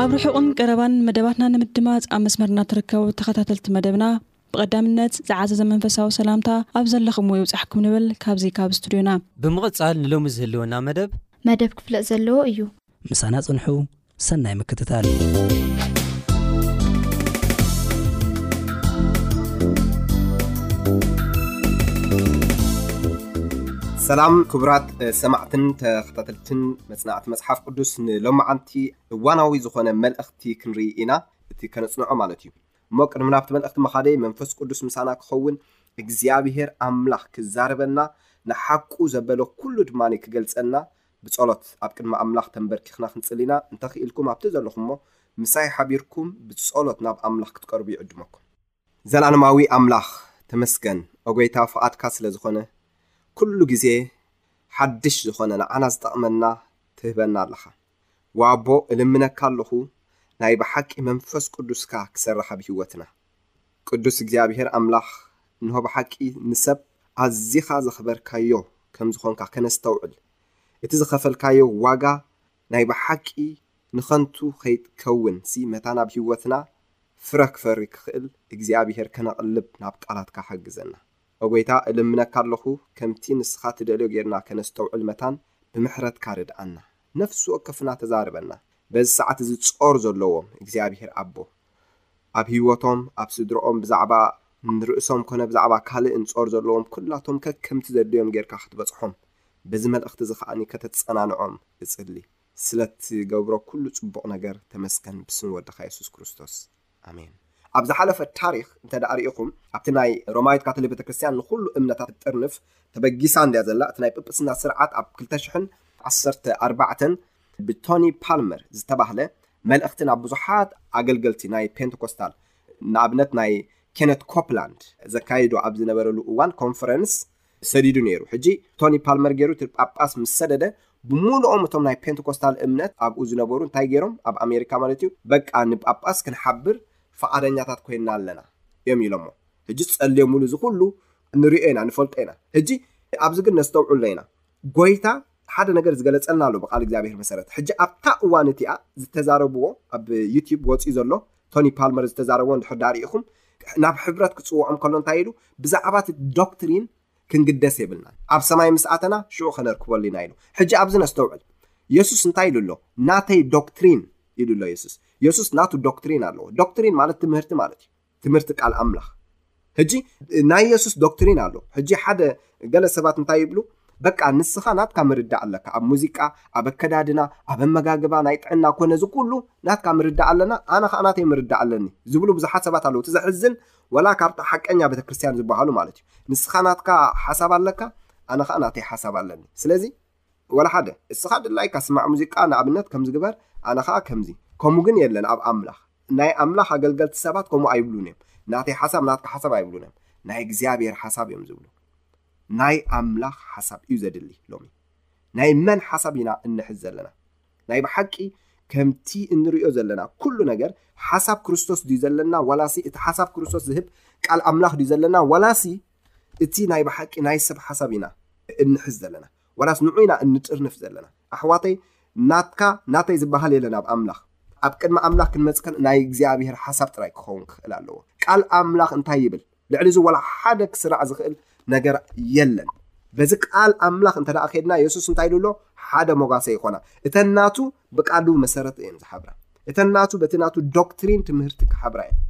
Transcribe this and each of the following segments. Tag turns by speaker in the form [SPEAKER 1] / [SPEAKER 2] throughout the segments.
[SPEAKER 1] ኣብ
[SPEAKER 2] ርሑቕን ቀረባን መደባትና ንምድማጽ ኣብ መስመርና ትርከቡ ተኸታተልቲ መደብና ብቐዳምነት ዝዓዘዘ መንፈሳዊ ሰላምታ ኣብ ዘለኹምዎ ይብጻሕኩም ንብል ካብዚ ካብ ስቱድዮና።
[SPEAKER 3] ብምቕጻል ንሎሚ ዝህልወና መደብ።
[SPEAKER 4] መደብ ክፍለጥ ዘለዎ እዩ።
[SPEAKER 5] ምሳና ጽንሑ ሰናይ ምክትታል።
[SPEAKER 6] ሰላም ክቡራት ሰማዕትን ተኸታተልትን መጽናዕቲ መጽሓፍ ቅዱስ ንሎማዓንቲ እዋናዊ ዝኾነ መልእኽቲ ክንርኢ ኢና፣ እቲ ከነጽንዖ ማለት እዩ። እሞ ቅድሚ ናብቲ መልእኽቲ ምኻደይ መንፈስ ቅዱስ ምሳና ክኸውን እግዚኣብሄር ኣምላኽ ክዛረበና ንሓቁ ዘበሎ ኩሉ ድማ ክገልጸልና ብጸሎት ኣብ ቅድሚ ኣምላኽ ተንበርኪኽና ክንጽሊ ኢና፣ እንተኽኢልኩም ኣብቲ ዘለኹሞ ምሳይ ሓቢርኩም ብጸሎት ናብ ኣምላኽ ክትቀርቡ ይዕድመኩም። ዘልኣለማዊ ኣምላኽ ተመስገን ኦጎይታ ፍቃድካ ስለ ዝኮነ ኩሉ ግዜ ሓድሽ ዝኮነ ንዓና ዝጠቅመና ትህበና ኣለካ ዋቦ እልምነካ ኣለኩ ናይ ብሓቂ መንፈስ ቁዱስካ ክሰርሕ ኣብ ሂወትና ቅዱስ እግዚኣብሄር ኣምላኽ እንሆ ብሓቂ ንሰብ ኣዚካ ዘክበርካዮ ከም ዝኮንካ ከነስተውዕል እቲ ዝከፈልካዮ ዋጋ ናይ ብሓቂ ንኸንቱ ከይትከውንሲ መታን ኣብ ሂወትና ፍረ ክፈሪ ክኽእል እግዚኣብሄር ከነቕልብ ናብ ቃላትካ ሓግዘና ኦጎይታ እልምነካ ኣለኹ ከምቲ ንስኻ ትደልዮ ጌርና ከነስተውዕል መታን ብምሕረትካ ርድኣና ነፍሲ ወከፍና ተዛረበና በዚ ሰዓት እዚ ጾር ዘለዎም እግዚኣብሄር ኣቦ ኣብ ሂወቶም ኣብ ስድርኦም ብዛዕባ ንርእሶም ኮነ ብዛዕባ ካልእን ጾር ዘለዎም ኩላቶም ከከምቲ ዘድልዮም ጌርካ ክትበጽሖም በዚ መልእኽቲ እዚ ከኣ ከተጸናንዖም እጽሊ ስለ እትገብሮ ኩሉ ጽቡቕ ነገር ተመስገን ብስም ወድኻ የሱስ ክርስቶስ ኣሜን። ኣብ ዝሓለፈ ታሪኽ እንተድኣ ርኢኹም ኣብቲ ናይ ሮማዊት ካቶሊክ ቤተክርስትያን ንኹሉ እምነታት እትጥርንፍ ተበጊሳ እንድያ ዘላ እቲ ናይ ጵጵስና ስርዓት ኣብ ክልተ ሽሕን ዓሰርተ ኣርባዕተን ብቶኒ ፓልመር ዝተባህለ መልእኽቲ ናብ ብዙሓት ኣገልገልቲ ናይ ፔንተኮስታል ንኣብነት ናይ ኬነት ኮፕላንድ ዘካይዶ ኣብ ዝነበረሉ እዋን ኮንፈረንስ ሰዲዱ ነይሩ ሕጂ ቶኒ ፓልመር ገይሩ እቲ ጳጳስ ምስ ሰደደ ብሙሉኦም እቶም ናይ ፔንተኮስታል እምነት ኣብኡ ዝነበሩ እንታይ ገይሮም ኣብ ኣሜሪካ ማለት እዩ በቃ ንጳጳስ ክንሓብር ፍቓደኛታት ኮይና ኣለና እዮም ኢሎሞ ሕጂ ጸልዮምሉ እዚ ኩሉ ንሪኦ ኢና ንፈልጦ ኢና ሕጂ ኣብዚ ግን ነስተውዕሎ ኢና ጎይታ ሓደ ነገር ዝገለጸልና ኣሎ ብቃል እግዚኣብሔር መሰረት ሕጂ ኣብታ እዋን እቲኣ ዝተዛረብዎ ኣብ ዩቲብ ወጽዩ ዘሎ ቶኒ ፓልመር ዝተዛረብዎ እንድሕር ዳኣ ሪኢኹም ናብ ሕብረት ክጽውዖም ከሎ እንታይ ኢሉ ብዛዕባ እቲ ዶክትሪን ክንግደስ የብልናን ኣብ ሰማይ ምስ ኣተና ሽዑ ከነርክበሉ ኢና ኢሉ ሕጂ ኣብዚ ነስተውዕል የሱስ እንታይ ኢሉ ኣሎ ናተይ ዶክትሪን ኢሉ ኣሎ የሱስ የሱስ ናቱ ዶክትሪን ኣለዎ ዶክትሪን ማለት ትምህርቲ ማለት እዩ ትምህርቲ ቃል ኣምላኽ ሕጂ ናይ የሱስ ዶክትሪን ኣሎ ሕጂ ሓደ ገለ ሰባት እንታይ ይብሉ በቃ ንስኻ ናትካ ምርዳእ ኣለካ ኣብ ሙዚቃ ኣብ ኣከዳድና ኣብ ኣመጋግባ ናይ ጥዕና ኮነ እዚ ኩሉ ናትካ ምርዳእ ኣለና ኣነ ከዓ ናተይ ምርዳእ ኣለኒ ዝብሉ ብዙሓት ሰባት ኣለዉ እቲ ዘሕዝን ወላ ካብቲ ሓቀኛ ቤተክርስትያን ዝበሃሉ ማለት እዩ ንስኻ ናትካ ሓሳብ ኣለካ ኣነ ከዓ ናተይ ሓሳብ ኣለኒ ስለዚ ወላ ሓደ እስኻ ድላይካ ስማዕ ሙዚቃ ንኣብነት ከምዝግበር ኣነ ከዓ ከምዚ ከምኡ ግን የለን ኣብ ኣምላኽ ናይ ኣምላኽ ኣገልገልቲ ሰባት ከምኡ ኣይብሉን እዮም ናተይ ሓሳብ ናትካ ሓሳብ ኣይብሉን እዮም ናይ እግዚኣብሔር ሓሳብ እዮም ዝብሉ ናይ ኣምላኽ ሓሳብ እዩ ዘድሊ ሎሚ ናይ መን ሓሳብ ኢና እንሕዝ ዘለና ናይ ብሓቂ ከምቲ እንሪኦ ዘለና ኩሉ ነገር ሓሳብ ክርስቶስ ድዩ ዘለና ዋላሲ እቲ ሓሳብ ክርስቶስ ዝህብ ቃል ኣምላኽ ድዩ ዘለና ዋላሲ እቲ ናይ ብሓቂ ናይ ሰብ ሓሳብ ኢና እንሕዝ ዘለና ዋላስ ንዑ ኢና እንጥርንፍ ዘለና ኣሕዋተይ ናትካ ናተይ ዝባሃል የለን ኣብ ኣምላኽ ኣብ ቅድሚ ኣምላኽ ክንመጽ ከን ናይ እግዚኣብሔር ሓሳብ ጥራይ ክኸውን ክኽእል ኣለዎ ቃል ኣምላኽ እንታይ ይብል ልዕሊ እዚ ዋላ ሓደ ክስራዕ ዝኽእል ነገር የለን በዚ ቃል ኣምላኽ እንተ ከድና የሱስ እንታይ ኢሉ ኣሎ ሓደ ሞጋሰ ይኾና እተን ናቱ ብቃሉ መሰረት እየን ዝሓብራ እተን ናቱ በቲ ናቱ ዶክትሪን ትምህርቲ ክሓብራ እየን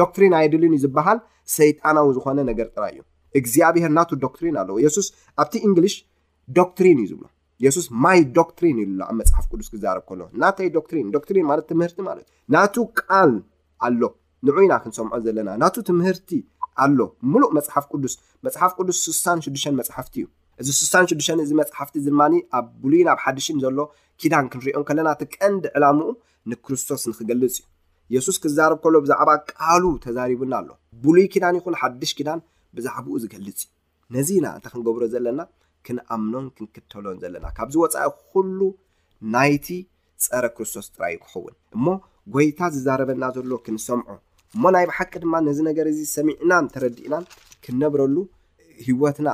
[SPEAKER 6] ዶክትሪን ኣየድልን እዩ ዝበሃል ሰይጣናዊ ዝኾነ ነገር ጥራይ እዩ እግዚኣብሄር ናቱ ዶክትሪን ኣለዎ የሱስ ኣብቲ እንግሊሽ ዶክትሪን እዩ ዝብሎ የሱስ ማይ ዶክትሪን ይብሎ ኣብ መፅሓፍ ቅዱስ ክዛረብ ከሎ ናተይ ዶክትሪን ዶክትሪን ማለት ትምህርቲ ማለት ናቱ ቃል ኣሎ ንዑ ኢና ክንሰምዖ ዘለና ናቱ ትምህርቲ ኣሎ ሙሉእ መፅሓፍ ቅዱስ መፅሓፍ ቅዱስ ስሳን ሽዱሽተን መፅሓፍቲ እዩ እዚ ስሳን ሽዱሽተን እዚ መፅሓፍቲ ዝማኒ ኣብ ብሉይን ኣብ ሓድሽን ዘሎ ኪዳን ክንሪኦ ከለና እቲ ቀንዲ ዕላምኡ ንክርስቶስ ንክገልጽ እዩ። የሱስ ክዛረብ ከሎ ብዛዕባ ቃሉ ተዛሪቡና ኣሎ። ብሉይ ኪዳን ይኹን ሓድሽ ኪዳን ብዛዕባኡ ዝገልጽ እዩ። ነዚ ኢና እንተ ክንገብሮ ዘለና ክንኣምኖን ክንክተሎን ዘለና። ካብዚ ወጻኢ ኩሉ ናይቲ ጸረ ክርስቶስ ጥራይ ክኸውን እሞ ጎይታ ዝዛረበና ዘሎ ክንሰምዖ እሞ ናይ ብሓቂ ድማ ነዚ ነገር እዚ ሰሚዕናን ተረዲእናን ክንነብረሉ ህይወትና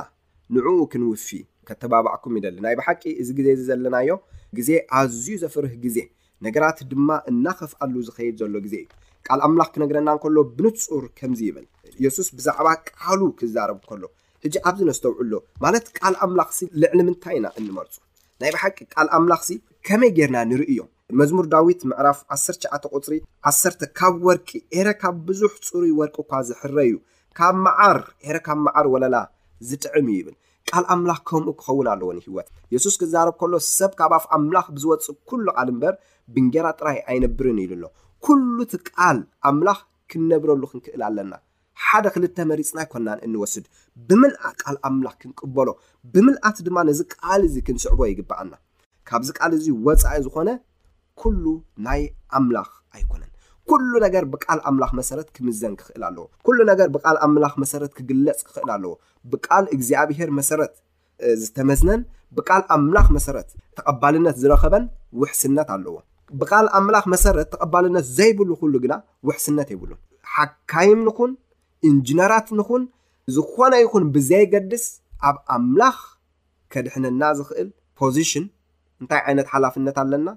[SPEAKER 6] ንዕኡ ክንውፊ ከተባብዓኩም ይደሊ። ናይ ብሓቂ እዚ ግዜ እዚ ዘለናዮ ግዜ ኣዝዩ ዘፍርህ ግዜ ነገራት ድማ እናኸፍኣሉ ዝኸይድ ዘሎ ግዜ እዩ። ቃል ኣምላኽ ክነግረና እንከሎ ብንጹር ከምዚ ይብል የሱስ ብዛዕባ ቃሉ ክዛረብ ከሎ ሕጂ ኣብዚ ነስተውዕሎ ማለት ቃል ኣምላኽሲ ልዕሊ ምንታይ ኢና እንመርጾ ናይ ብሓቂ ቃል ኣምላኽሲ ከመይ ጌርና ንርእዮ መዝሙር ዳዊት ምዕራፍ ዓሰርተ ትሽዓተ ቁጽሪ ዓሰርተ ካብ ወርቂ ኤረ ካብ ብዙሕ ጽሩይ ወርቂ እኳ ዝሕረዩ ካብ መዓር ኤረ ካብ መዓር ወለላ ዝጥዕም እዩ ይብል ቃል ኣምላኽ ከምኡ ክኸውን ኣለዎ ንህይወት የሱስ ክዛረብ ከሎ ሰብ ካብ ኣፍ ኣምላኽ ብዝወጽእ ኩሉ ቃል እምበር ብእንጌራ ጥራይ ኣይነብርን ኢሉ ኣሎ ኩሉ እቲ ቃል ኣምላኽ ክንነብረሉ ክንክእል ኣለና ሓደ ክልተ መሪጽና ኣይኮናን እንወስድ ብምልኣት ቃል ኣምላኽ ክንቅበሎ ብምልኣት ድማ ነዚ ቃል እዚ ክንስዕቦ ይግብኣና ካብዚ ቃል እዚ ወጻኢ ዝኾነ ኩሉ ናይ ኣምላኽ ኣይኮነን። ኩሉ ነገር ብቃል ኣምላኽ መሰረት ክምዘን ክኽእል ኣለዎ። ኩሉ ነገር ብቃል ኣምላኽ መሰረት ክግለጽ ክኽእል ኣለዎ። ብቃል እግዚኣብሄር መሰረት ዝተመዝነን ብቃል ኣምላኽ መሰረት ተቐባልነት ዝረኸበን ውሕስነት ኣለዎ። ብቃል ኣምላኽ መሰረት ተቐባልነት ዘይብሉ ኩሉ ግና ውሕስነት የብሉን። ሓካይም ንኹን ኢንጂነራት ንኹን ዝኾነ ይኹን ብዘየገድስ ኣብ ኣምላኽ ከድሕነና ዝኽእል ፖዚሽን እንታይ ዓይነት ሓላፍነት ኣለና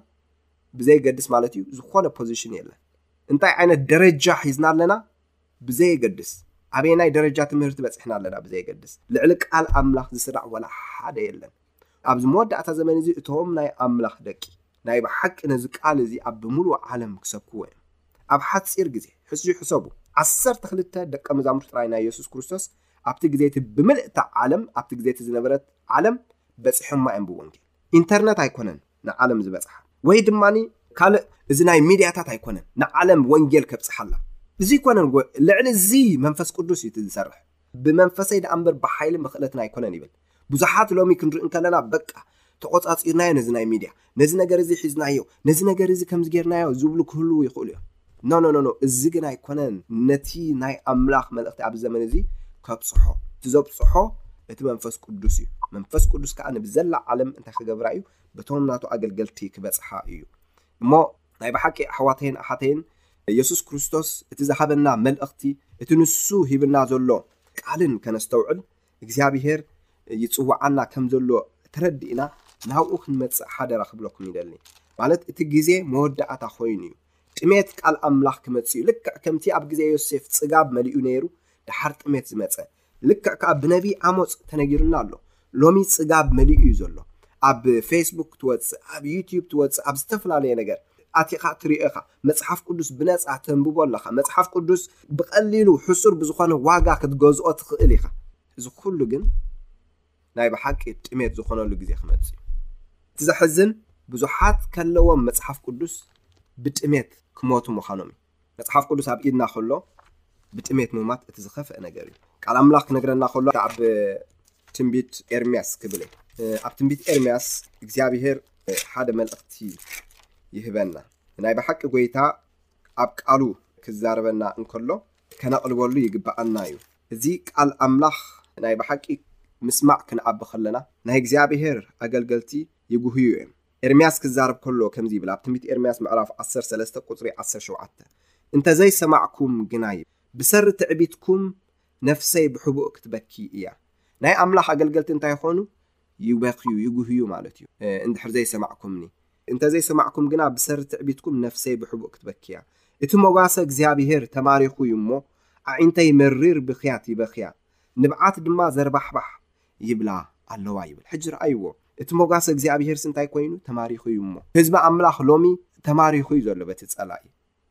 [SPEAKER 6] ብዘይገድስ ማለት እዩ ዝኾነ ፖዚሽን የለን እንታይ ዓይነት ደረጃ ሒዝና ኣለና ብዘየገድስ ኣበየናይ ደረጃ ትምህርቲ በፅሕና ኣለና ብዘየገድስ ልዕሊ ቃል ኣምላኽ ዝስራዕ ወላ ሓደ የለን ኣብዚ መወዳእታ ዘመን እዚ እቶም ናይ ኣምላኽ ደቂ ናይ ብሓቂ ነዚ ቃል እዚ ኣብ ብምሉእ ዓለም ክሰብክዎ እዮም ኣብ ሓፂር ግዜ ሕዚ ሕሰቡ ዓሰርተ ክልተ ደቀ መዛሙርቲ ጥራይ ናይ የሱስ ክርስቶስ ኣብቲ ግዜ እቲ ብምልእ እታ ዓለም ኣብቲ ግዜ እቲ ዝነበረት ዓለም በጺሖማ እዮም ብወንጌል ኢንተርነት ኣይኮነን ንዓለም ዝበጽሓ ወይ ድማ ካልእ እዚ ናይ ሚድያታት ኣይኮነን ንዓለም ወንጌል ከብጽሓላ እዚ ይኮነን ልዕሊ እዚ መንፈስ ቅዱስ እዩ ዝሰርሕ ብመንፈሰይ ደኣ እምበር ብሓይሊ ምክእለትን ኣይኮነን ይብል ብዙሓት ሎሚ ክንርኢ እንከለና በቃ ተቖጻጺርናዮ ነዚ ናይ ሚድያ ነዚ ነገር እዚ ሒዝናዮ ነዚ ነገር እዚ ከምዚ ጌርናዮ ዝብሉ ክህልዉ ይኽእሉ እዮም ኖኖኖኖ እዚ ግን ኣይኮነን ነቲ ናይ ኣምላኽ መልእኽቲ ኣብ ዘመን እዚ ከብጽሖ እቲ ዘብጽሖ እቲ መንፈስ ቅዱስ እዩ መንፈስ ቅዱስ ከዓ ንብዘላ ዓለም እንታይ ክገብራ እዩ በቶም ናቱ ኣገልገልቲ ክበጽሓ እዩ እሞ ናይ ብሓቂ ኣሕዋተይን ኣሓተይን የሱስ ክርስቶስ እቲ ዝሃበና መልእኽቲ እቲ ንሱ ሂብና ዘሎ ቃልን ከነስተውዕል እግዚኣብሄር ይጽውዓና ከም ዘሎ ተረዲእና ናብኡ ክንመጽእ ሓደራ ክብለኩም ይደሊ። ማለት እቲ ግዜ መወዳእታ ኮይኑ እዩ። ጥሜት ቃል ኣምላኽ ክመጽእ እዩ። ልክዕ ከምቲ ኣብ ግዜ ዮሴፍ ጽጋብ መሊኡ ነይሩ ደሓር ጥሜት ዝመጸ። ልክዕ ከኣ ብነቢይ ዓሞጽ ተነጊሩና ኣሎ። ሎሚ ጽጋብ መሊኡ እዩ ዘሎ። ኣብ ፌስቡክ ትወጽእ፣ ኣብ ዩትዩብ ትወጽእ፣ ኣብ ዝተፈላለየ ነገር ኣቲኻ ትሪኦ ኢኻ። መጽሓፍ ቅዱስ ብነጻ ተንብቦ ኣለኻ። መጽሓፍ ቅዱስ ብቐሊሉ ሕሱር ብዝኾነ ዋጋ ክትገዝኦ ትኽእል ኢኻ። እዚ ኩሉ ግን ናይ ብሓቂ ጥሜት ዝኾነሉ ግዜ ክመጽእ እዩ። እቲ ዘሕዝን ብዙሓት ከለዎም መጽሓፍ ቅዱስ ብጥሜት ክሞቱ ምዃኖም እዩ። መጽሓፍ ቅዱስ ኣብ ኢድና ከሎ ብጥሜት ምሟት እቲ ዝኸፍአ ነገር እዩ ቃል ኣምላኽ ክነግረና ከሎ ኣብ ትንቢት ኤርምያስ ክብል ኣብ ትንቢት ኤርምያስ እግዚኣብሄር ሓደ መልእኽቲ ይህበና ናይ ብሓቂ ጎይታ ኣብ ቃሉ ክዛረበና እንከሎ ከነቕልበሉ ይግባኣና እዩ እዚ ቃል ኣምላኽ ናይ ብሓቂ ምስማዕ ክንዓቢ ከለና ናይ እግዚኣብሄር ኣገልገልቲ ይጉህዩ እዮም ኤርምያስ ክዛረብ ከሎ ከምዚ ይብል ኣብ ትንቢት ኤርምያስ ምዕራፍ ዓሰርተ ሰለስተ ቁጽሪ ዓሰርተ ሸውዓተ እንተ ዘይሰማዕኩም ግና ይብል ብሰሪ ትዕቢትኩም ነፍሰይ ብሕቡእ ክትበኪ እያ ናይ ኣምላኽ ኣገልገልቲ እንታይ ይኾኑ ይበክዩ ይጉህዩ ማለት እዩ እንድሕር ዘይሰማዕኩምኒ እንተ ዘይሰማዕኩም ግና ብሰሪ ትዕቢትኩም ነፍሰይ ብሕቡእ ክትበኪ እያ እቲ ሞጋሰ እግዚኣብሄር ተማሪኹ እዩ እሞ ኣዒንተይ መሪር ብክያት ይበክያ ንብዓት ድማ ዘርባሕባሕ ይብላ ኣለዋ ይብል። ሕጂ ርኣይዎ እቲ ሞጋሰ እግዚኣብሄርሲ እንታይ ኮይኑ ተማሪኹ እዩ እሞ ህዝቢ ኣምላኽ ሎሚ ተማሪኹ እዩ ዘሎ በቲ ጸላኢ።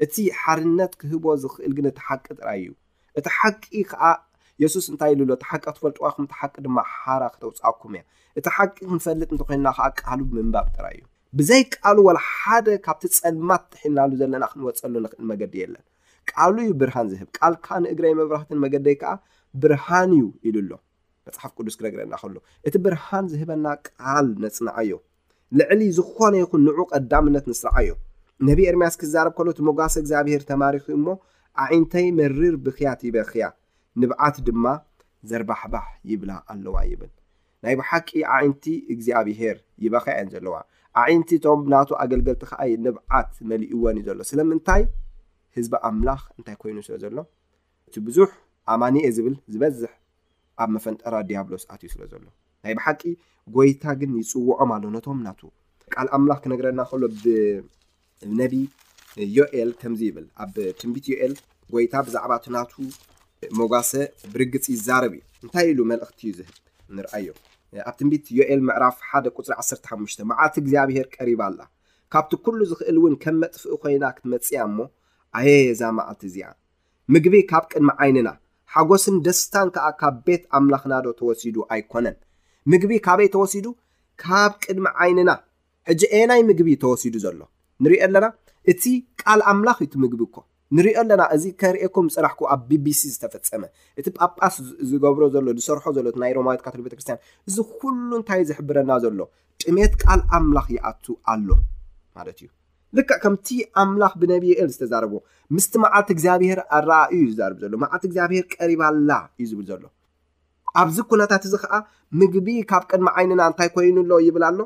[SPEAKER 6] እቲ ሓርነት ክህቦ ዝኽእል ግን እቲ ሓቂ ጥራይ እዩ። እቲ ሓቂ ከኣ የሱስ እንታይ ኢሉ ኣሎ እታ ሓቂ ክትፈልጥዋ ኢኹም እታ ሓቂ ድማ ሓራ ክተውጽኣኩም እያ። እቲ ሓቂ ክንፈልጥ እንተኾይንና ከኣ ቃሉ ምንባብ ጥራይ እዩ። ብዘይ ቃሉ ወላ ሓደ ካብቲ ጸልማት ጥሒልናሉ ዘለና ክንወጸሉ ንኽእል መገዲ የለን። ቃሉ እዩ ብርሃን ዝህብ ቃልካ ንእግረይ መብራህትን መገደይ ከኣ ብርሃን እዩ ኢሉ ኣሎ። መጽሓፍ ቅዱስ ክነግረና ከሎ እቲ ብርሃን ዝህበና ቃል ነጽንዓዮ ልዕሊ ዝኾነ ይኹን ንዑ ቀዳምነት ንስርዓዮ ነቢ ኤርምያስ ክዛረብ ከሎ እቲ ሞጋሰ እግዚኣብሄር ተማሪኹ እሞ ኣዒንተይ መሪር ብክያት ይበክያ ንብዓት ድማ ዘርባሕባሕ ይብላ ኣለዋ ይብል ናይ ብሓቂ ኣዒንቲ እግዚኣብሄር ይበክያ እየን ዘለዋ ኣዒንቲ እቶም ናቱ ኣገልገልቲ ከዓ ንብዓት መሊእወን እዩ ዘሎ ስለምንታይ ህዝቢ ኣምላኽ እንታይ ኮይኑ ስለ ዘሎ እቲ ብዙሕ ኣማኒ'የ ዝብል ዝበዝሕ ኣብ መፈንጠራ ድያብሎስ ኣትዩ ስለ ዘሎ። ናይ ብሓቂ ጎይታ ግን ይጽውዖም ኣሎ ነቶም ናቱ። ቃል ኣምላኽ ክነግረና ከሎ ብ ነቢ ዮኤል ከምዚ ይብል ኣብ ትንቢት ዮኤል ጎይታ ብዛዕባ እቲ ናቱ ሞጋሰ ብርግጽ ይዛረብ እዩ። እንታይ ኢሉ መልእኽቲ እዩ ዝህብ ንርኣዮ ኣብ ትንቢት ዮኤል ምዕራፍ ሓደ ቁጽሪ ዓሰርተ ሓሙሽተ መዓልቲ እግዚኣብሄር ቀሪባ ኣላ ካብቲ ኩሉ ዝኽእል ውን ከም መጥፍኢ ኮይና ክትመጽእያ እሞ ኣየ እዛ መዓልቲ እዚኣ ምግቢ ካብ ቅድሚ ዓይንና፣ ሓጐስን ደስታን ከኣ ካብ ቤት ኣምላኽናዶ ተወሲዱ ኣይኰነን? ምግቢ ካበይ ተወሲዱ? ካብ ቅድሚ ዓይንና። ሕጂ ኣየናይ ምግቢ እዩ ተወሲዱ ዘሎ? ንርእዮ ኣለና። እቲ ቃል ኣምላኽ እዩ እቲ ምግቢ እኮ። ንርእዮ ኣለና። እዚ ከርእየኩም ዝጸናሕኩ ኣብ ቢቢሲ ዝተፈጸመ፣ እቲ ጳጳስ ዝገብሮ ዘሎ፣ ዝሰርሖ ዘሎ፣ እቲ ናይ ሮማዊት ካቶሊክ ቤተ ክርስቲያን፣ እዚ ዅሉ እንታይ እዩ ዝሕብረና ዘሎ? ጥሜት ቃል ኣምላኽ ይኣቱ ኣሎ ማለት እዩ። ልክዕ ከምቲ ኣምላኽ ብነብዪ እል ዝተዛረቦ ምስቲ መዓልቲ እግዚኣብሄር ኣረኣእዩ እዩ ዝዛርብ ዘሎ መዓልቲ እግዚኣብሄር ቀሪባ ኣላ እዩ ዝብል ዘሎ ኣብዚ ኩነታት እዚ ከዓ ምግቢ ካብ ቅድሚ ዓይንና እንታይ ኮይኑ ኣሎ ይብል ኣሎ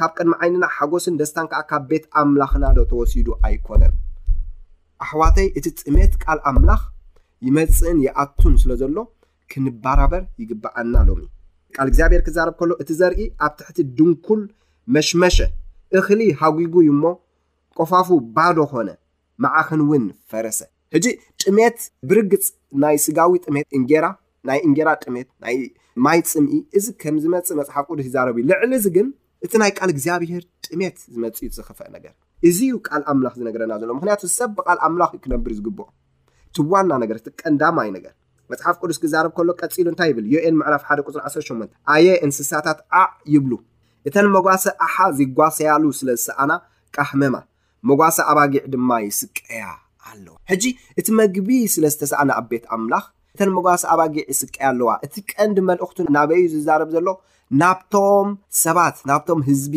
[SPEAKER 6] ካብ ቅድሚ ዓይንና ሓጎስን ደስታን ከዓ ካብ ቤት ኣምላኽና ዶ ተወሲዱ ኣይኮነን ኣሕዋተይ እቲ ጥሜት ቃል ኣምላኽ ይመፅእን ይኣቱን ስለ ዘሎ ክንባራበር ይግብኣና ሎሚ። ቃል እግዚኣብሔር ክዛረብ ከሎ እቲ ዘርኢ ኣብ ትሕቲ ድንኩል መሽመሸ እኽሊ ሃጒጉ እዩ እሞ ቆፋፉ ባዶ ኾነ መዓኽን እውን ፈረሰ። ሕጂ ጥሜት ብርግጽ ናይ ስጋዊ ጥሜት እንጌራ ናይ እንጌራ ጥሜት ናይ ማይ ጽምኢ እዚ ከም ዝመጽእ መጽሓፍ ቅዱስ ይዛረብ እዩ። ልዕሊ እዚ ግን እቲ ናይ ቃል እግዚኣብሔር ጥሜት ዝመጽእ እዩ ዝኽፈእ ነገር። እዚ እዩ ቃል ኣምላኽ ዝነግረና ዘሎ ምክንያቱ ሰብ ብቃል ኣምላኽ እዩ ክነብር ዝግብኦ። እቲ ዋና ነገር እቲ ቀንዳማይ ነገር መጽሓፍ ቅዱስ ክዛረብ ከሎ ቀጺሉ እንታይ ይብል? ዮኤል ምዕራፍ ሓደ ቁጽሪ ዓሰርተ ሸሞንተ ኣየ እንስሳታት ዓዕ ይብሉ፣ እተን መጓሰ ኣሓ ዚጓሰያሉ ስለ ዝሰኣና ቃህመማ፣ መጓሰ ኣባጊዕ ድማ ይስቀያ ኣለዋ። ሕጂ እቲ መግቢ ስለ ዝተሳእነ ኣብ ቤት ኣምላኽ እተን መጓሰ ኣባጊዕ ይስቀያ ኣለዋ። እቲ ቀንዲ መልእኽቱ ናበይ እዩ ዝዛረብ ዘሎ? ናብቶም ሰባት ናብቶም ህዝቢ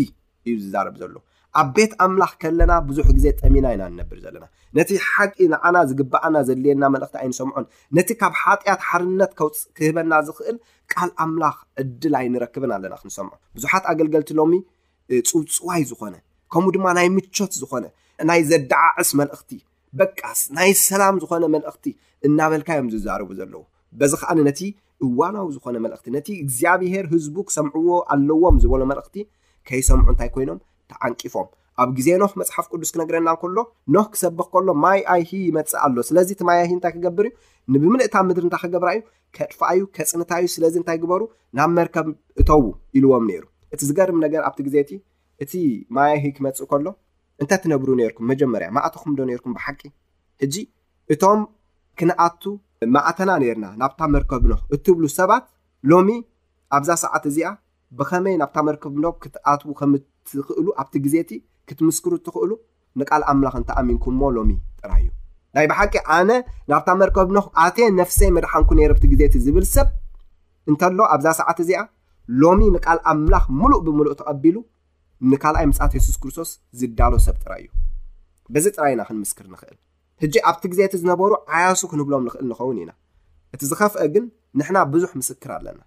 [SPEAKER 6] እዩ ዝዛረብ ዘሎ። ኣብ ቤት ኣምላኽ ከለና ብዙሕ ግዜ ጠሚና ኢና ንነብር ዘለና። ነቲ ሓቂ ንዓና ዝግብኣና ዘድልየና መልእኽቲ ኣይንሰምዖን። ነቲ ካብ ሓጢኣት ሓርነት ከውጽእ ክህበና ዝኽእል ቃል ኣምላኽ ዕድል ኣይንረክብን ኣለና ክንሰምዖ። ብዙሓት ኣገልገልቲ ሎሚ ጽውጽዋይ ዝኾነ ከምኡ ድማ ናይ ምቾት ዝኾነ ናይ ዘደዓዕስ መልእኽቲ በቃስ ናይ ሰላም ዝኾነ መልእኽቲ እናበልካ እዮም ዝዛረቡ ዘለዉ። በዚ ከኣ ነቲ እዋናዊ ዝኾነ መልእኽቲ ነቲ እግዚኣብሄር ህዝቡ ክሰምዕዎ ኣለዎም ዝበሎ መልእኽቲ ከይሰምዑ እንታይ ኮይኖም ተዓንቂፎም ኣብ ግዜ ኖህ መጽሓፍ ቅዱስ ክነግረና ከሎ ኖህ ክሰብኽ ከሎ ማይ ኣይሂ ይመጽእ ኣሎ ስለዚ እቲ ማይ ኣይሂ እንታይ ክገብር እዩ ንብምልእታ ምድሪ እንታይ ክገብራ እዩ ከጥፍኣ እዩ ከጽንታ እዩ ስለዚ እንታይ ግበሩ ናብ መርከብ እተዉ ኢልዎም ነይሩ እቲ ዝገርም ነገር ኣብቲ ግዜ እቲ እቲ ማይ ኣይሂ ክመጽእ ከሎ እንተ ትነብሩ ኔርኩም መጀመርያ ምኣተኹም ዶ ኔርኩም ብሓቂ ሕጂ እቶም ክንኣቱ ምኣተና ኔርና ናብታ መርከብ ኖህ እትብሉ ሰባት ሎሚ ኣብዛ ሰዓት እዚኣ ብኸመይ ናብታ መርከብ ኖህ ክትኣትዉ ከም እትኽእሉ ኣብቲ ግዜ እቲ ክትምስክሩ እትኽእሉ ንቃል ኣምላኽ እንተ ኣሚንኩምዎ ሎሚ ጥራይ እዩ ናይ ብሓቂ ኣነ ናብታ መርከብ ኖኽ ኣቴ ነፍሰይ መድሓንኩ ነይረ ብቲ ግዜ እቲ ዝብል ሰብ እንተሎ ኣብዛ ሰዓት እዚኣ ሎሚ ንቃል ኣምላኽ ሙሉእ ብምሉእ ተቐቢሉ ንካልኣይ ምጽኣት የሱስ ክርስቶስ ዝዳሎ ሰብ ጥራይ እዩ። በዚ ጥራይ ኢና ክንምስክር ንኽእል። ሕጂ ኣብቲ ግዜ እቲ ዝነበሩ ዓያሱ ክንብሎም ንኽእል ንኸውን ኢና። እቲ ዝኸፍአ ግን ንሕና ብዙሕ ምስክር ኣለና።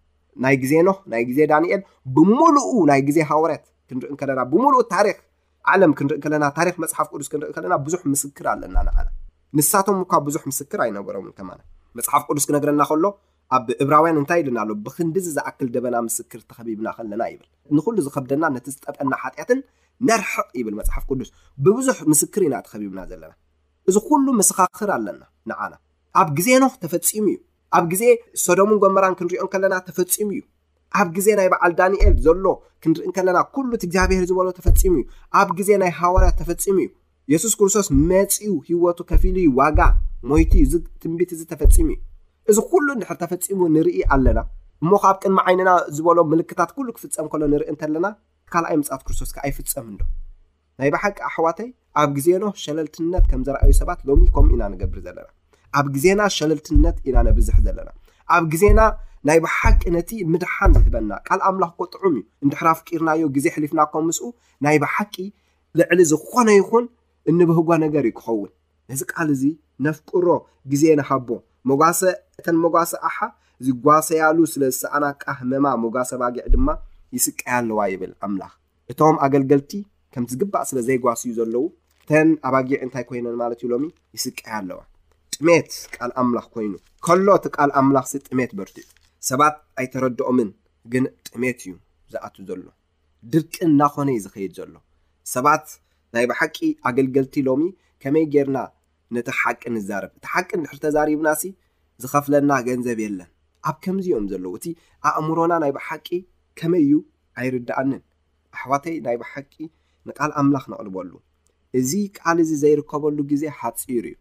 [SPEAKER 6] ናይ ግዜ ኖህ ናይ ግዜ ዳንኤል ብምሉኡ ናይ ግዜ ሃወርያት ክንርኢ ከለና ብምሉኡ ታሪክ ዓለም ክንርኢ ከለና ታሪክ መፅሓፍ ቅዱስ ክንርኢ ከለና ብዙሕ ምስክር ኣለና ንዓና ንሳቶም እኳ ብዙሕ ምስክር ኣይነበሮም ከማና መፅሓፍ ቅዱስ ክነግረና ከሎ ኣብ እብራውያን እንታይ ኢልና ኣሎ ብክንዲዚ ዝኣክል ደበና ምስክር ተኸቢብና ከለና ይብል ንኹሉ ዝኸብደናን ነቲ ዝጠጠና ሓጢኣትን ነርሕቕ ይብል መጽሓፍ ቅዱስ። ብብዙሕ ምስክር ኢና ተኸቢብና ዘለና። እዚ ኩሉ መሰኻኽር ኣለና ንዓና። ኣብ ግዜ ኖህ ተፈጺሙ እዩ። ኣብ ግዜ ሶዶምን ጎመራን ክንሪኦ እንከለና ተፈጺሙ እዩ። ኣብ ግዜ ናይ በዓል ዳንኤል ዘሎ ክንርኢ እንከለና ኩሉ እቲ እግዚኣብሄር ዝበሎ ተፈጺሙ እዩ። ኣብ ግዜ ናይ ሃዋርያት ተፈጺሙ እዩ። የሱስ ክርስቶስ መጺኡ ህይወቱ ከፊሉ እዩ ዋጋ ሞይቱ እዩ እዚ ትንቢት እዚ ተፈጺሙ እዩ እዚ ኩሉ እንድሕር ተፈጺሙ ንርኢ ኣለና እሞ ከ ኣብ ቅድሚ ዓይንና ዝበሎ ምልክታት ኩሉ ክፍጸም ከሎ ንርኢ እንተለና ካልኣይ ምጽኣት ክርስቶስ ከ ኣይፍጸምን ዶ ናይ ብሓቂ ኣሕዋተይ ኣብ ግዜ ኖህ ሸለልትነት ከም ዘረኣዩ ሰባት ሎሚ ከምኡ ኢና ንገብር ዘለና ኣብ ግዜና ሸለልትነት ኢና ነብዝሕ ዘለና ኣብ ግዜና ናይ ብሓቂ ነቲ ምድሓን ዝህበና ቃል ኣምላኽ ኮ ጥዑም እዩ እንድሕር ኣፍቂርናዮ ግዜ ሕሊፍና ኮ ምስኡ ናይ ብሓቂ ልዕሊ ዝኾነ ይኹን እንብህጎ ነገር እዩ ክኸውን ነዚ ቃል እዚ ነፍቅሮ ግዜ ንሃቦ መጓሰ እተን መጓሰ ኣሓ ዝጓሰያሉ ስለ ዝሰኣና ቃህመማ መጓሰ ባጊዕ ድማ ይስቀያ ኣለዋ ይብል ኣምላኽ እቶም ኣገልገልቲ ከም ዝግባእ ስለ ዘይጓስዩ ዘለዉ እተን ኣባጊዕ እንታይ ኮይነን ማለት እዩ ሎሚ ይስቀያ ኣለዋ ጥሜት ቃል ኣምላኽ ኮይኑ ከሎ እቲ ቃል ኣምላኽሲ ጥሜት በርትዩ ሰባት ኣይተረድኦምን ግን ጥሜት እዩ ዝኣቱ ዘሎ ድርቂ እናኾነ እዩ ዝኸይድ ዘሎ። ሰባት ናይ ብሓቂ ኣገልገልቲ ሎሚ ከመይ ጌርና ነቲ ሓቂ ንዛረብ እቲ ሓቂ እንድሕር ተዛሪብናሲ ዝኸፍለና ገንዘብ የለን ኣብ ከምዚ እዮም ዘለዉ እቲ ኣእምሮና ናይ ብሓቂ ከመይ እዩ ኣይርድኣንን ኣሕዋተይ ናይ ብሓቂ ንቃል ኣምላኽ ነቕልበሉ እዚ ቃል እዚ ዘይርከበሉ ግዜ ሓጺሩ እዩ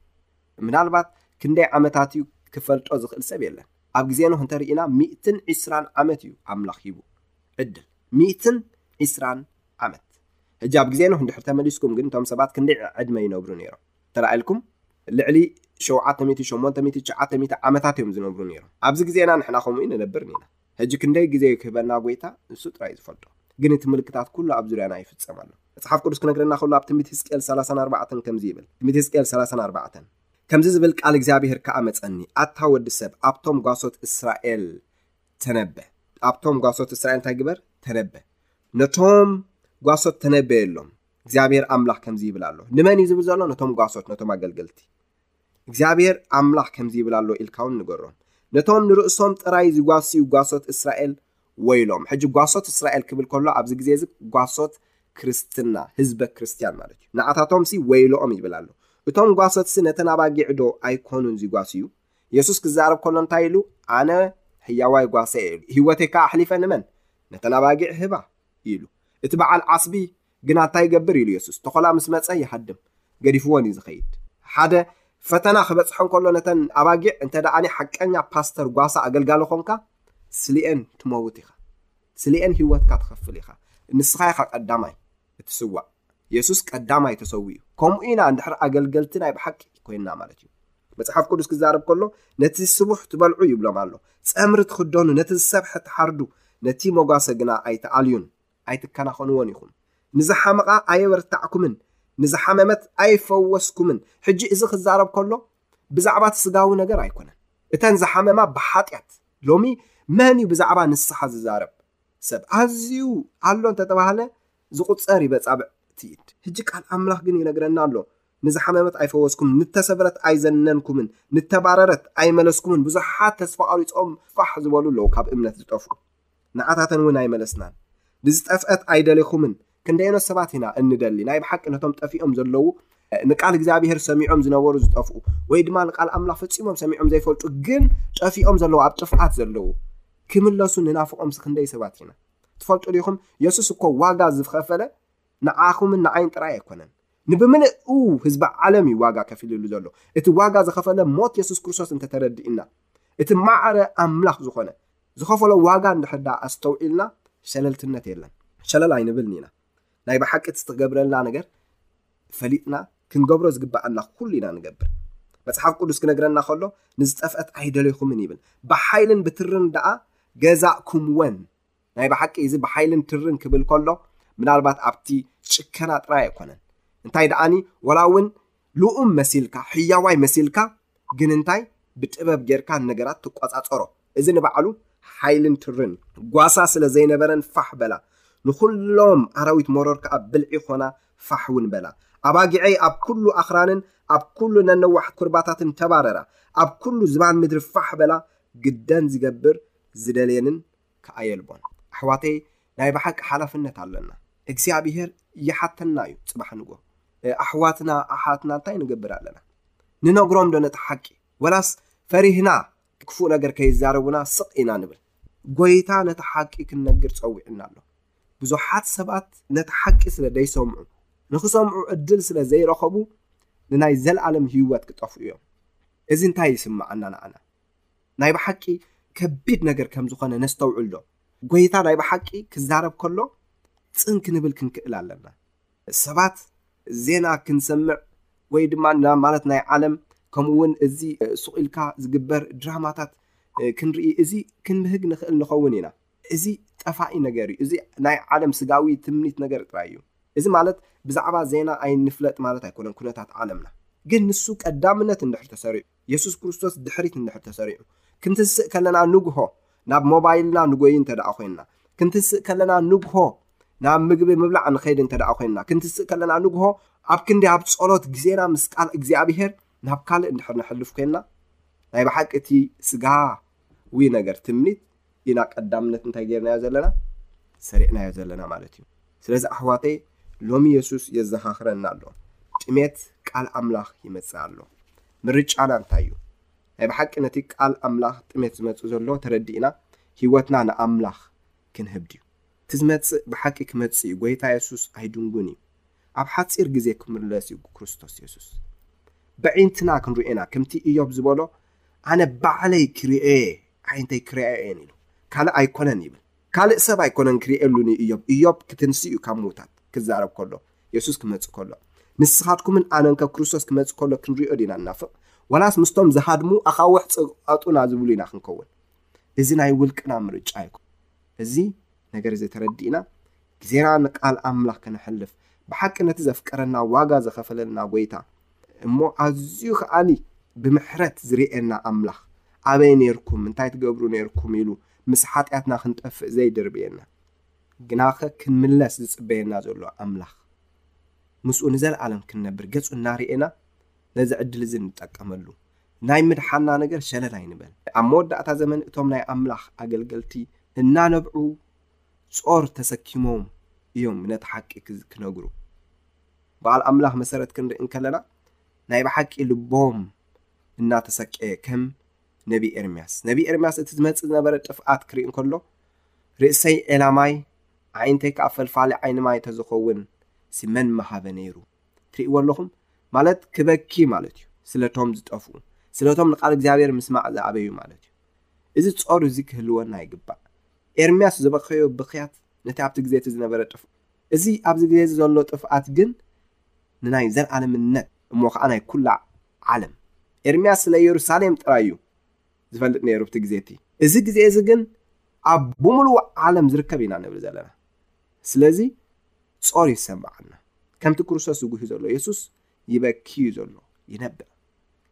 [SPEAKER 6] ምናልባት ክንደይ ዓመታት እዩ ክፈልጦ ዝኽእል ሰብ የለን ኣብ ግዜ ኖህ እንተርኢና ሚእትን ዒስራን ዓመት እዩ ኣምላኽ ሂቡ ዕድል ሚእትን ዕስራን ዓመት ሕጂ ኣብ ግዜና እንድሕር ተመሊስኩም ግን እቶም ሰባት ክንደይ ዕድመ ይነብሩ ነይሮም ተራእልኩም ልዕሊ ሸውዓተ ሚእቲ ሸሞንተ ሚእቲ ትሽዓተ ሚእቲ ዓመታት እዮም ዝነብሩ ነይሮም ኣብዚ ግዜና ንሕና ከምኡ ንነብር ኢና ሕጂ ክንደይ ግዜ ክህበና ጎይታ ንሱ ጥራይ ዝፈልጦ ግን እቲ ምልክታት ኩሉ ኣብ ዙርያና ይፍጸም ኣሎ መጽሓፍ ቅዱስ ክነግረና ከሎ ኣብ ትንቢት ህዝቅኤል 34 ከምዚ ይብል ትንቢት ህዝቅኤል 34 ከምዚ ዝብል ቃል እግዚኣብሄር ከዓ መጸኒ ኣታ ወዲ ሰብ ኣብቶም ጓሶት እስራኤል ተነበ ኣብቶም ጓሶት እስራኤል እንታይ ግበር ተነበ ነቶም ጓሶት ተነበየሎም እግዚኣብሔር ኣምላኽ ከምዚ ይብል ኣሎ ንመን እዩ ዝብል ዘሎ ነቶም ጓሶት ነቶም ኣገልገልቲ እግዚኣብሔር ኣምላኽ ከምዚ ይብል ኣሎ ኢልካ እውን ንገሮም ነቶም ንርእሶም ጥራይ ዝጓስዩ ጓሶት እስራኤል ወይሎም ሕጂ ጓሶት እስራኤል ክብል ከሎ ኣብዚ ግዜ እዚ ጓሶት ክርስትና ህዝበ ክርስትያን ማለት እዩ ንዓታቶምሲ ወይሎኦም ይብል ኣሎ እቶም ጓሶትሲ ነተን ኣባጊዕዶ ኣይኮኑን ዝጓስዩ የሱስ ክዛረብ ከሎ እንታይ ኢሉ ኣነ ህያዋይ ጓሰ እየ ኢሉ ህይወተይ ከዓ ኣሕሊፈ ንመን ነተን ኣባጊዕ ህባ ኢሉ እቲ በዓል ዓስቢ ግና እንታይ ይገብር ኢሉ የሱስ ተኾላ ምስ መፀ ይሃድም ገዲፍዎን እዩ ዝኸይድ ሓደ ፈተና ክበፅሖ ከሎ ነተን ኣባጊዕ እንተ ደኣኒ ሓቀኛ ፓስተር ጓሳ ኣገልጋሊ ኮንካ ስልኤን ትመውት ኢኻ ስልኤን ሂወትካ ትኸፍል ኢኻ ንስኻ ኢኻ ቀዳማይ እትስዋእ የሱስ ቀዳማይ ተሰዊኡ ከምኡ ኢና እንድሕር ኣገልገልቲ ናይ ብሓቂ ኮይና ማለት እዩ መፅሓፍ ቅዱስ ክዛረብ ከሎ ነቲ ስቡሕ ትበልዑ ይብሎም ኣሎ ፀምሪ ትክደኑ ነቲ ዝሰብሐ ትሓርዱ ነቲ መጓሰ ግና ኣይትኣልዩን ኣይትከናኸንዎን ኢኹም ንዝሓመቓ ኣየበርታዕኩምን ንዝሓመመት ኣይፈወስኩምን ሕጂ እዚ ክዛረብ ከሎ ብዛዕባ እቲ ስጋዊ ነገር ኣይኮነን እተን ዝሓመማ ብሓጢኣት ሎሚ መን እዩ ብዛዕባ ንስሓ ዝዛረብ ሰብ ኣዝዩ ኣሎ እንተተባሃለ ዝቁጸር እዩ በጻብዕ እቲ ኢድ። ህጂ ቃል ኣምላኽ ግን ይነግረና ኣሎ ንዝሓመመት ኣይፈወስኩምን ንተሰብረት ኣይዘነንኩምን ንተባረረት ኣይመለስኩምን ብዙሓት ተስፋ ቐሪጾም ፋሕ ዝበሉ ኣለዉ ካብ እምነት ዝጠፍኡ ንዓታተን እውን ኣይመለስናን ንዝጠፍአት ኣይደሌኹምን ክንደየኖት ሰባት ኢና እንደሊ ናይ ብሓቂ ነቶም ጠፊኦም ዘለዉ ንቃል እግዚኣብሄር ሰሚዖም ዝነበሩ ዝጠፍኡ ወይ ድማ ንቃል ኣምላኽ ፈፂሞም ሰሚዖም ዘይፈልጡ ግን ጠፊኦም ዘለዉ ኣብ ጥፍኣት ዘለዉ ክምለሱ ንናፍቆምስ ክንደይ ሰባት ኢና ትፈልጡ ዲኹም የሱስ እኮ ዋጋ ዝኸፈለ ንዓኹምን ንዓይን ጥራይ ኣይኮነን ንብምልኡ ህዝቢ ዓለም እዩ ዋጋ ከፊልሉ ዘሎ እቲ ዋጋ ዝኸፈለ ሞት የሱስ ክርስቶስ እንተተረዲእና እቲ ማዕረ ኣምላኽ ዝኾነ ዝኸፈሎ ዋጋ እንድሕዳ ኣስተውዒልና ሸለልትነት የለን ሸለል ኣይንብልን ኢና ናይ ብሓቂ እቲ ዝተገብረልና ነገር ፈሊጥና ክንገብሮ ዝግብኣና ኩሉ ኢና ንገብር። መጽሓፍ ቅዱስ ክነግረና ከሎ ንዝጠፍአት ኣይደለይኹምን ይብል። ብሓይልን ብትርን ደኣ ገዛእኩምወን። ናይ ብሓቂ እዚ ብሓይልን ትርን ክብል ከሎ ምናልባት ኣብቲ ጭከና ጥራይ ኣይኮነን። እንታይ ደኣኒ ወላ እውን ልኡም መሲልካ ሕያዋይ መሲልካ ግን እንታይ ብጥበብ ጌርካ ነገራት ትቆጻጸሮ እዚ ንባዕሉ ሓይልን ትርን ጓሳ ስለ ዘይነበረን ፋሕ በላ። ንኹሎም ኣራዊት መሮር ከኣ ብልዒ ኮና ፋሕ ውን በላ። ኣባጊዐይ ኣብ ኩሉ ኣኽራንን ኣብ ኩሉ ነነዋሕት ኩርባታትን ተባረራ። ኣብ ኩሉ ዝባን ምድሪ ፋሕ በላ፣ ግደን ዝገብር ዝደልየንን ከኣ የልቦን። ኣሕዋተይ ናይ ብሓቂ ሓላፍነት ኣለና። እግዚኣብሄር ይሓተና እዩ ጽባሕ ንግሆ። ኣሕዋትና ኣሓትና እንታይ ንገብር ኣለና? ንነግሮም ዶ ነቲ ሓቂ ወላስ ፈሪህና ክፉእ ነገር ከይዛረቡና ስቕ ኢና ንብል። ጐይታ ነቲ ሓቂ ክንነግር ጸዊዑና ኣሎ። ብዙሓት ሰባት ነቲ ሓቂ ስለ ዘይሰምዑ፣ ንኽሰምዑ ዕድል ስለ ዘይረኸቡ ንናይ ዘለኣለም ህይወት ክጠፍኡ እዮም። እዚ እንታይ ይስምዓና ንዓና? ናይ ብሓቂ ከቢድ ነገር ከም ዝኾነ ነስተውዕልዶ? ጐይታ ናይ ብሓቂ ክዛረብ ከሎ ጽን ክንብል ክንክእል ኣለና። ሰባት ዜና ክንሰምዕ ወይ ድማ ን ማለት ናይ ዓለም ከምኡ ውን እዚ ሱቕ ኢልካ ዝግበር ድራማታት ክንርኢ እዚ ክንብህግ ንኽእል ንኸውን ኢና። እዚ ጠፋኢ ነገር እዩ። እዚ ናይ ዓለም ስጋዊ ትምኒት ነገር ጥራይ እዩ። እዚ ማለት ብዛዕባ ዜና ኣይንፍለጥ ማለት ኣይኮነን ኩነታት ዓለምና ግን ንሱ ቀዳምነት እንድሕር ተሰሪዑ። የሱስ ክርስቶስ ድሕሪት እንድሕር ተሰሪዑ ክንትንስእ ከለና ንግሆ ናብ ሞባይልና ንጎይ እንተ ደኣ ኮይንና ክንትንስእ ከለና ንግሆ ናብ ምግቢ ምብላዕ ንኸይድ እንተ ደኣ ኮይንና ክንትንስእ ከለና ንግሆ ኣብ ክንዲ ኣብ ጸሎት ግዜና ምስ ቃል እግዚኣብሄር ናብ ካልእ እንድሕር ነሕልፍ ኮይንና ናይ ብሓቂ እቲ ስጋዊ ነገር ትምኒት ኢና ቀዳምነት እንታይ ጌርናዮ ዘለና ሰሪዕናዮ ዘለና ማለት እዩ ስለዚ ኣሕዋተይ ሎሚ የሱስ የዘኻኽረና ኣሎ ጥሜት ቃል ኣምላኽ ይመጽእ ኣሎ ምርጫና እንታይ እዩ ናይ ብሓቂ ነቲ ቃል ኣምላኽ ጥሜት ዝመጽእ ዘሎ ተረዲእና ህይወትና ንኣምላኽ ክንህብ ድዩ እቲ ዝመጽእ ብሓቂ ክመጽእ እዩ ጎይታ የሱስ ኣይድንጉን እዩ ኣብ ሓጺር ግዜ ክምለስ እዩ ክርስቶስ የሱስ በዒንትና ክንርኤና ከምቲ እዮብ ዝበሎ ኣነ ባዕለይ ክርኤ ኣዒንተይ ክርኣዮ እየን ኢሉ ካልእ ኣይኮነን ይብል። ካልእ ሰብ ኣይኮነን ክርኤሉ ንእዮብ እዮብ ክትንስእ እዩ ካብ ምዉታት ክዛረብ ከሎ የሱስ ክመጽእ ከሎ ንስኻትኩምን ኣነን ከ ክርስቶስ ክመጽእ ከሎ ክንሪኦ ዲና ንናፍቕ ዋላስ ምስቶም ዝሃድሙ ኣኻውሕ ጽቕቐጡና ዝብሉ ኢና ክንከውን እዚ ናይ ውልቅና ምርጫ ኣይኮ እዚ ነገር እዚ ተረዲእና ግዜና ንቃል ኣምላኽ ከነሕልፍ ብሓቂ ነቲ ዘፍቀረና ዋጋ ዝኸፈለልና ጎይታ እሞ ኣዝዩ ከኣኒ ብምሕረት ዝርኤና ኣምላኽ ኣበይ ኔርኩም እንታይ ትገብሩ ኔርኩም ኢሉ ምስ ሓጢኣትና ክንጠፍእ ዘይድርብየና ግናኸ ክንምለስ ዝጽበየና ዘሎ ኣምላኽ ምስኡ ንዘለኣለም ክንነብር ገጹ እናርኤና ነዚ ዕድል እዚ ንጠቀመሉ ናይ ምድሓና ነገር ሸለል ኣይንበል። ኣብ መወዳእታ ዘመን እቶም ናይ ኣምላኽ ኣገልገልቲ እናነብዑ ጾር ተሰኪሞም እዮም ነቲ ሓቂ ክነግሩ። በዓል ኣምላኽ መሰረት ክንርኢ እንከለና ናይ ብሓቂ ልቦም እናተሰቀየ ከም ነቢ ኤርምያስ ነቢ ኤርምያስ እቲ ዝመጽእ ዝነበረ ጥፍኣት ክርኢ እንከሎ ርእሰይ ዔላማይ ዓይንተይ ከዓ ፈልፋሊ ዓይኒ ማይ ተዝኸውን ሲመን መሃበ ነይሩ ትሪእዎ ኣለኹም ማለት ክበኪ ማለት እዩ ስለቶም ዝጠፍኡ ስለቶም ንቃል እግዚኣብሔር ምስማዕ ዝኣበዩ ማለት እዩ እዚ ጾር እዚ ክህልወና ይግባእ ኤርምያስ ዘበከዮ ብክያት ነቲ ኣብቲ ግዜ እቲ ዝነበረ ጥፍ እዚ ኣብዚ ግዜ እዚ ዘሎ ጥፍኣት ግን ንናይ ዘልኣለምነት እሞ ከዓ ናይ ኩላ ዓለም ኤርምያስ ስለ ኢየሩሳሌም ጥራይ እዩ ዝፈልጥ ነይሩ ኣብቲ ግዜ እቲ። እዚ ግዜ እዚ ግን ኣብ ብምሉኡ ዓለም ዝርከብ ኢና ንብል ዘለና። ስለዚ ጾር ይሰማዓና። ከምቲ ክርስቶስ ዝጉሂ ዘሎ የሱስ ይበኪዩ ዘሎ ይነብዕ።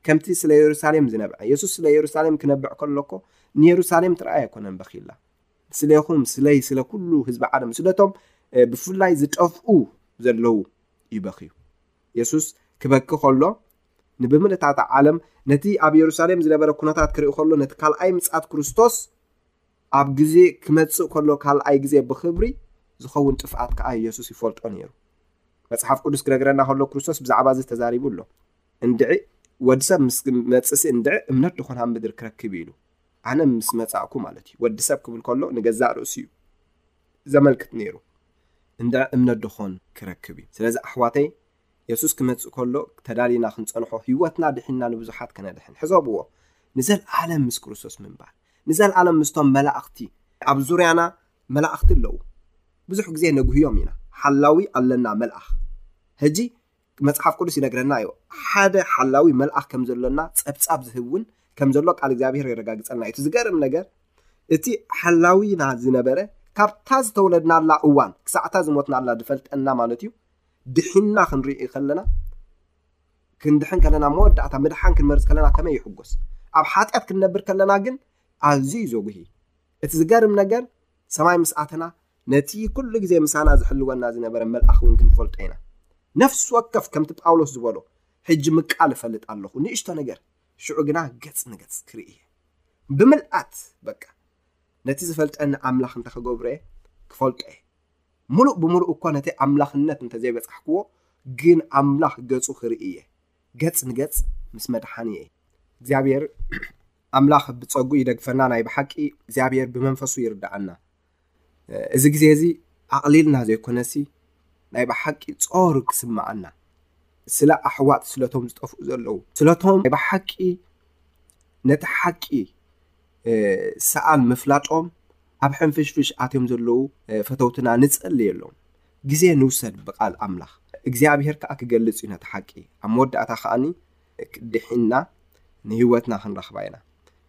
[SPEAKER 6] ከምቲ ስለ የሩሳሌም ዝነብዐ የሱስ ስለ የሩሳሌም ክነብዕ ከሎ እኮ ንየሩሳሌም ጥራይ ኣይኮነን በኺላ ስለኹም ስለይ ስለ ኩሉ ህዝቢ ዓለም ስለቶም ብፍላይ ዝጠፍኡ ዘለዉ ይበኽዩ የሱስ ኪበኪ ኸሎ፣ ንብምልእታታ ዓለም ነቲ ኣብ የሩሳሌም ዝነበረ ኵነታት ክርኢ ኸሎ፣ ነቲ ካልኣይ ምጽኣት ክርስቶስ ኣብ ግዜ ኪመጽእ ከሎ ካልኣይ ግዜ ብኽብሪ ዚኸውን ጥፍኣት ከኣ የሱስ ይፈልጦ ነይሩ። መጽሓፍ ቅዱስ ኪነግረና ኸሎ ክርስቶስ ብዛዕባ እዚ ተዛሪቡ ኣሎ። እንድዒ ወዲ ሰብ ምስ ኪመጽእሲ እንድዒ እምነት ድኾን ኣብ ምድሪ ኪረክብ እዩ ኢሉ። ኣነ ምስ መጻእኩ ማለት እዩ። ወዲ ሰብ ኪብል ከሎ ንገዛእ ርእሱ እዩ። ዘመልክት ነይሩ እንድዒ እምነት ዶኾን ክረክብ እዩ ስለዚ ኣሕዋተይ የሱስ ክመጽእ ከሎ ተዳሊና ክንጸንሖ ህይወትና ድሒንና ንብዙሓት ከነድሕን ሕሰብዎ ንዘልኣለም ምስ ክርስቶስ ምንባር ንዘልኣለም ምስቶም መላእኽቲ ኣብ ዙርያና መላእኽቲ ኣለዉ ብዙሕ ግዜ ነጉህዮም ኢና ሓላዊ ኣለና መልኣኽ ሕጂ መጽሓፍ ቅዱስ ይነግረና እዩ ሓደ ሓላዊ መልኣኽ ከም ዘሎና ጸብጻብ ዝህብ እውን ከም ዘሎ ቃል እግዚኣብሄር የረጋግጸልና እዩ እቲ ዝገርም ነገር እቲ ሓላዊና ዝነበረ ካብታ ዝተወለድናላ እዋን ክሳዕታ ዝሞትናላ ዝፈልጠና ማለት እዩ ድሒና ክንርኢ ከለና ክንድሕን ከለና መወዳእታ ምድሓን ክንመርፅ ከለና ከመይ ይሕጎስ ኣብ ሓጢኣት ክንነብር ከለና ግን ኣዝዩ እዩ ዘጉሂ እቲ ዝገርም ነገር ሰማይ ምስ ኣተና ነቲ ኩሉ ግዜ ምሳና ዝሕልወና ዝነበረ መልኣኽ እውን ክንፈልጦ ኢና። ነፍሲ ወከፍ ከምቲ ጳውሎስ ዝበሎ ሕጂ ምቃል እፈልጥ ኣለኹ ንእሽቶ ነገር ሽዑ ግና ገጽ ንገጽ ክርኢ እየ። ብምልኣት በቃ ነቲ ዝፈልጠኒ ኣምላኽ እንተ ክገብሮ እየ ክፈልጦ እየ። ምሉእ ብምሉእ እኳ ነቲ ኣምላኽነት እንተ ዘይበጻሕክዎ ግን ኣምላኽ ገጹ ክርኢ እየ። ገጽ ንገጽ ምስ መድሓኒ እየ። እግዚኣብሔር ኣምላኽ ብጸጉ ይደግፈና ናይ ብሓቂ እግዚኣብሔር ብመንፈሱ ይርዳኣና እዚ ግዜ እዚ ኣቕሊልና ዘይኮነሲ ናይ ብሓቂ ጾር ክስምዓና ስለ ኣሕዋት ስለቶም ዝጠፍኡ ዘለዉ ስለቶም ናይ ብሓቂ ነቲ ሓቂ ሰኣን ምፍላጦም ኣብ ሕንፍሽፍሽ ኣትዮም ዘለዉ ፈተውትና ንጸልየሎም ግዜ ንውሰድ ብቓል ኣምላኽ እግዚኣብሄር ከዓ ክገልጽ እዩ ነቲ ሓቂ ኣብ መወዳእታ ከዓኒ ድሒና ንህይወትና ክንረኽባ ኢና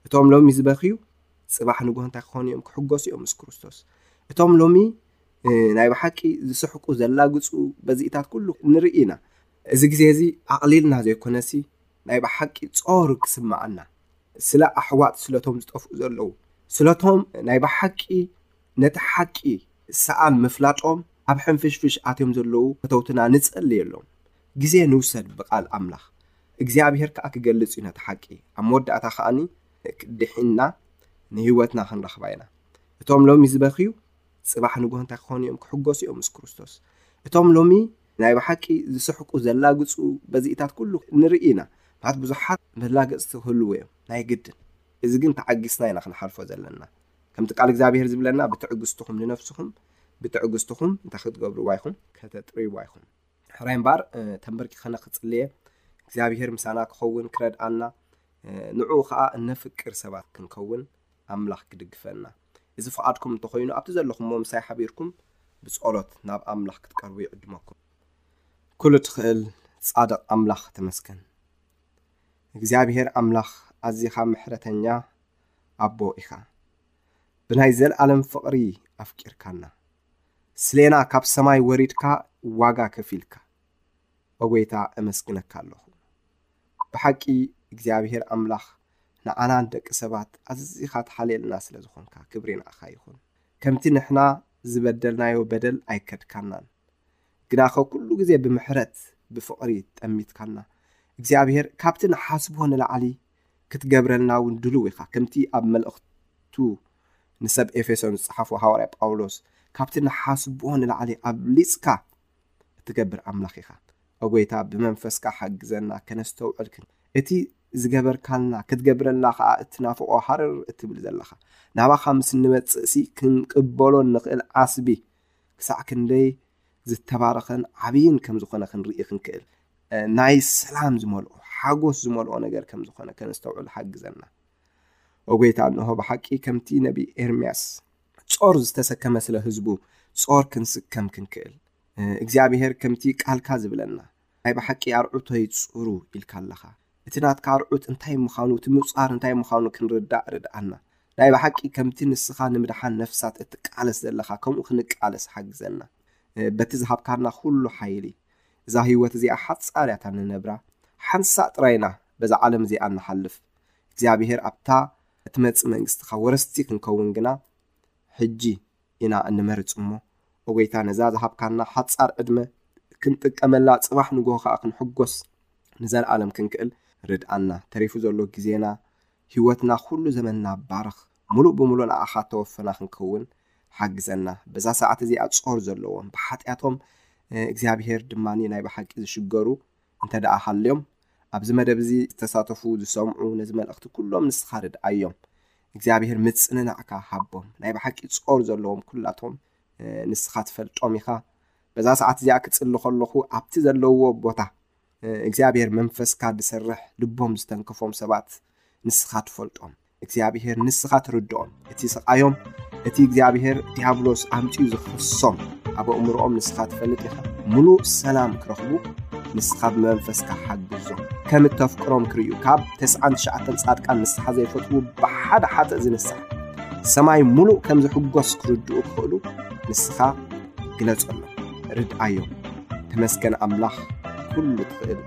[SPEAKER 6] እቶም ሎሚ ዝበኽዩ ጽባሕ ንግሆ እንታይ ክኾኑ እዮም ክሕጎሱ እዮም ምስ ክርስቶስ እቶም ሎሚ ናይ ብሓቂ ዝስሕቁ ዘላግፁ በዚእታት ኩሉ ንርኢ ኢና እዚ ግዜ እዚ ኣቕሊልና ዘይኮነሲ ናይ ብሓቂ ጾሩ ክስምዓና ስለ ኣሕዋጥ ስለቶም ዝጠፍኡ ዘለዉ ስለቶም ናይ ብሓቂ ነቲ ሓቂ ሰኣን ምፍላጦም ኣብ ሕንፍሽፍሽ ኣትዮም ዘለዉ ከተውትና ንጸሊ የሎም ግዜ ንውሰድ ብቓል ኣምላኽ እግዚኣብሄር ከዓ ክገልጽ እዩ ነቲ ሓቂ ኣብ መወዳእታ ከዓኒ ድሒንና ንህይወትና ክንረኽባ ኢና። እቶም ሎሚ ዝበኽዩ ጽባሕ ንግሆ እንታይ ክኾኑ እዮም? ክሕጎሱ እዮም ምስ ክርስቶስ። እቶም ሎሚ ናይ ብሓቂ ዝስሕቁ ዘላግጹ በዚእታት ኩሉ ንርኢ ኢና። ምክንያቱ ብዙሓት መላገጽቲ ክህልዉ እዮም ናይ ግድን። እዚ ግን ተዓጊስና ኢና ክንሓልፎ ዘለና። ከምቲ ቃል እግዚኣብሄር ዝብለና ብትዕግስትኹም ንነፍስኹም ብትዕግስትኹም እንታይ ክትገብርዋ ኢኹም? ከተጥርይዋ ኢኹም። ሕራይ እምበኣር ተንበርኪኸነ ክጽልየ እግዚኣብሄር ምሳና ክኸውን ክረድኣና ንዕኡ ኸኣ እነፍቅር ሰባት ክንከውን ኣምላኽ ክድግፈና። እዚ ፍቓድኩም እንተ ዀይኑ፣ ኣብቲ ዘለኹምዎ ምሳይ ሓቢርኩም ብጸሎት ናብ ኣምላኽ ክትቀርቡ ይዕድመኩም። ኵሉ ትኽእል ጻድቕ ኣምላኽ ተመስገን። እግዚኣብሄር ኣምላኽ ኣዚኻ ምሕረተኛ ኣቦ ኢኻ። ብናይ ዘለኣለም ፍቕሪ ኣፍቂርካና። ስሌና ካብ ሰማይ ወሪድካ ዋጋ ከፊልካ። ኦጐይታ እመስግነካ ኣለኹ። ብሓቂ እግዚኣብሄር ኣምላኽ ንዓና ንደቂ ሰባት ኣዚኻ ትሓልየልና ስለ ዝኾንካ ክብሪ ንዓኻ ይኹን። ከምቲ ንሕና ዝበደልናዮ በደል ኣይከድካናን ግናኸ ኩሉ ግዜ ብምሕረት ብፍቕሪ ጠሚትካና። እግዚኣብሄር ካብቲ ንሓስቦ ንላዕሊ ክትገብረልና እውን ድሉው ኢኻ ከምቲ ኣብ መልእኽቱ ንሰብ ኤፌሶን ዝጸሓፎ ሃዋርያ ጳውሎስ ካብቲ ንሓስቦ ንላዕሊ ኣብሊጽካ እትገብር ኣምላኽ ኢኻ ኦ ጎይታ ብመንፈስካ ሓግዘና ከነስተውዕል ክን እቲ ዝገበርካልና ክትገብረልና ከኣ እትናፍቆ ሃረር እትብል ዘለኻ ናባኻ ምስ እንመጽእሲ ክንቅበሎ እንኽእል ዓስቢ ክሳዕ ክንደይ ዝተባረኸን ዓብይን ከም ዝኾነ ክንርኢ ክንክእል ናይ ሰላም ዝመልኦ ሓጎስ ዝመልኦ ነገር ከም ዝኾነ ከነስተውዕል ሓግዘና ኦ ጎይታ እንሆ ብሓቂ ከምቲ ነቢ ኤርምያስ ጾር ዝተሰከመ ስለ ህዝቡ ጾር ክንስከም ክንክእል እግዚኣብሄር ከምቲ ቃልካ ዝብለና ናይ ብሓቂ ኣርዑቶይ ጹሩ ኢልካ ኣለኻ እቲ ናትካ ኣርዑት እንታይ ምኻኑ እቲ ምጻር እንታይ ምኻኑ ክንርዳእ ርድኣና ናይ ብሓቂ ከምቲ ንስኻ ንምድሓን ነፍሳት እትቃለስ ዘለኻ ከምኡ ክንቃለስ ሓግዘና በቲ ዝሃብካና ኩሉ ሓይሊ እዛ ህይወት እዚኣ ሓጻር እያ ንነብራ ሓንሳእ ጥራይና በዛ ዓለም እዚኣ ንሓልፍ እግዚኣብሄር ኣብታ እትመጽእ መንግስትኻ ወረስቲ ክንከውን ግና ሕጂ ኢና እንመርጽ እሞ ኦ ጐይታ ነዛ ዝሃብካና ሓጻር ዕድመ ክንጥቀመላ ጽባሕ ንግሆ ከኣ ክንሕጐስ ንዘልኣለም ክንክእል ርድኣና ተሪፉ ዘሎ ግዜና ሕይወትና ኩሉ ዘመንና ባርኽ ምሉእ ብምሉእ ንኣኻ እተወፈና ክንከውን ሓግዘና በዛ ሰዓት እዚኣ ጾር ዘለዎም ብሓጢኣቶም እግዚኣብሔር ድማ ናይ ብሓቂ ዝሽገሩ እንተደኣ ሃልዮም ኣብዚ መደብ እዚ ዝተሳተፉ ዝሰምዑ ነዚ መልእኽቲ ኩሎም ንስኻ ርድኣዮም እግዚኣብሔር ምጽንናዕካ ሃቦም ናይ ብሓቂ ጾር ዘለዎም ኩላቶም ንስኻ ትፈልጦም ኢኻ በዛ ሰዓት እዚኣ ክጽሊ ከለኹ ኣብቲ ዘለዎ ቦታ እግዚኣብሔር መንፈስካ ዝሰርሕ ልቦም ዝተንከፎም ሰባት ንስኻ ትፈልጦም እግዚኣብሔር ንስኻ ትርድኦም እቲ ስቃዮም እቲ እግዚኣብሔር ዲያብሎስ ኣምፅኡ ዝኸሶም ኣብ ኣእምሮኦም ንስኻ ትፈልጥ ኢኻ ሙሉእ ሰላም ክረኽቡ ንስኻ ብመንፈስካ ሓግዞም ከም እተፍቅሮም ክርእዩ ካብ ተስዓን ትሽዓተን ጻድቃን ንስሓ ዘይፈትዉ ብሓደ ሓጥእ ዝንስሓ ሰማይ ሙሉእ ከም ዝሕጎስ ክርድኡ ክኽእሉ ንስኻ ግለጸሎም ርድኣዮም ተመስገን ኣምላኽ ኩሉ ትኽእል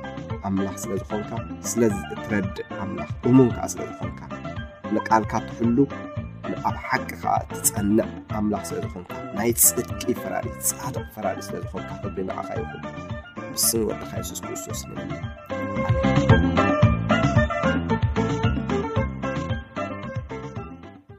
[SPEAKER 6] ኣምላኽ ስለ ዝኾንካ ስለዚ እትረድእ ኣምላኽ እሙን ከዓ ስለ ዝኾንካ ንቃልካ ትሕሉ ኣብ ሓቂ ከዓ ትጸንዕ ኣምላኽ ስለ ዝኾንካ ናይ ጽድቂ ፈራዲ ጻድቕ ፈራዲ ስለ ዝኾንካ ክብሪ ንዓኻ ይኹን ብስም ወድኻ የሱስ ክርስቶስ ንብል ኣሜን